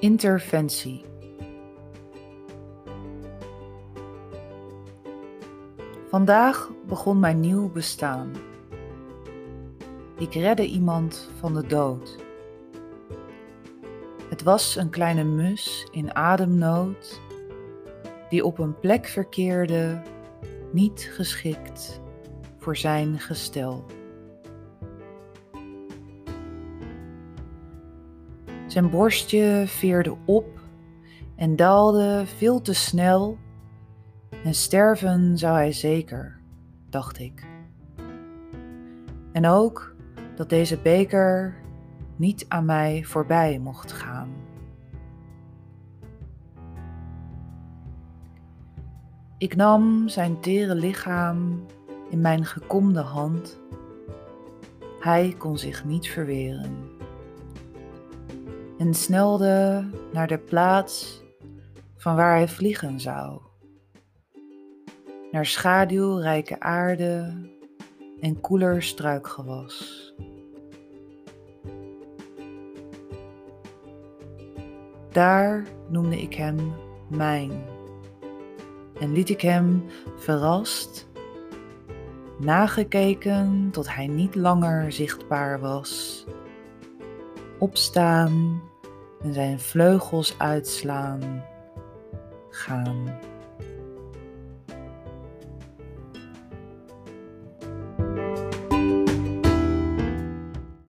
Interventie. Vandaag begon mijn nieuw bestaan. Ik redde iemand van de dood. Het was een kleine mus in ademnood die op een plek verkeerde niet geschikt voor zijn gestel. Zijn borstje veerde op en daalde veel te snel en sterven zou hij zeker, dacht ik. En ook dat deze beker niet aan mij voorbij mocht gaan. Ik nam zijn tere lichaam in mijn gekomde hand. Hij kon zich niet verweren en snelde naar de plaats van waar hij vliegen zou. Naar schaduwrijke aarde en koeler struikgewas. Daar noemde ik hem mijn en liet ik hem verrast, nagekeken tot hij niet langer zichtbaar was, opstaan en zijn vleugels uitslaan, gaan.